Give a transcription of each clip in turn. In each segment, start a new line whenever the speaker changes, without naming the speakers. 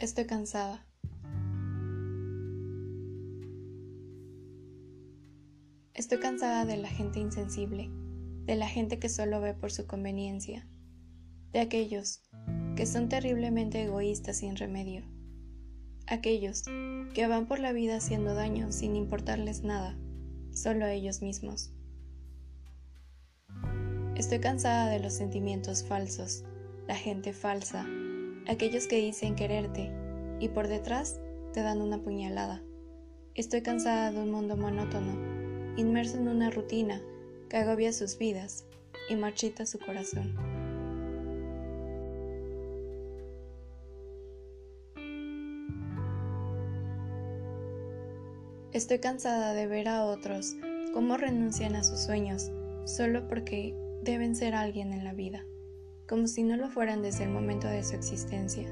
Estoy cansada. Estoy cansada de la gente insensible, de la gente que solo ve por su conveniencia, de aquellos que son terriblemente egoístas sin remedio, aquellos que van por la vida haciendo daño sin importarles nada, solo a ellos mismos. Estoy cansada de los sentimientos falsos, la gente falsa, aquellos que dicen quererte y por detrás te dan una puñalada. Estoy cansada de un mundo monótono, inmerso en una rutina que agobia sus vidas y marchita su corazón. Estoy cansada de ver a otros cómo renuncian a sus sueños solo porque deben ser alguien en la vida como si no lo fueran desde el momento de su existencia.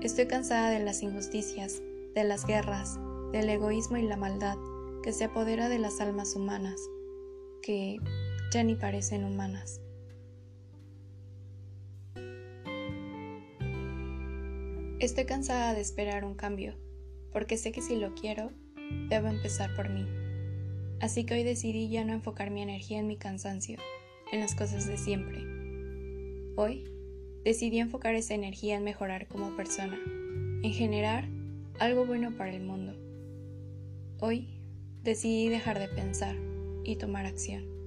Estoy cansada de las injusticias, de las guerras, del egoísmo y la maldad que se apodera de las almas humanas, que ya ni parecen humanas. Estoy cansada de esperar un cambio, porque sé que si lo quiero, debo empezar por mí. Así que hoy decidí ya no enfocar mi energía en mi cansancio, en las cosas de siempre Hoy decidí enfocar esa energía en mejorar como persona, en generar algo bueno para el mundo. Hoy decidí dejar de pensar y tomar acción.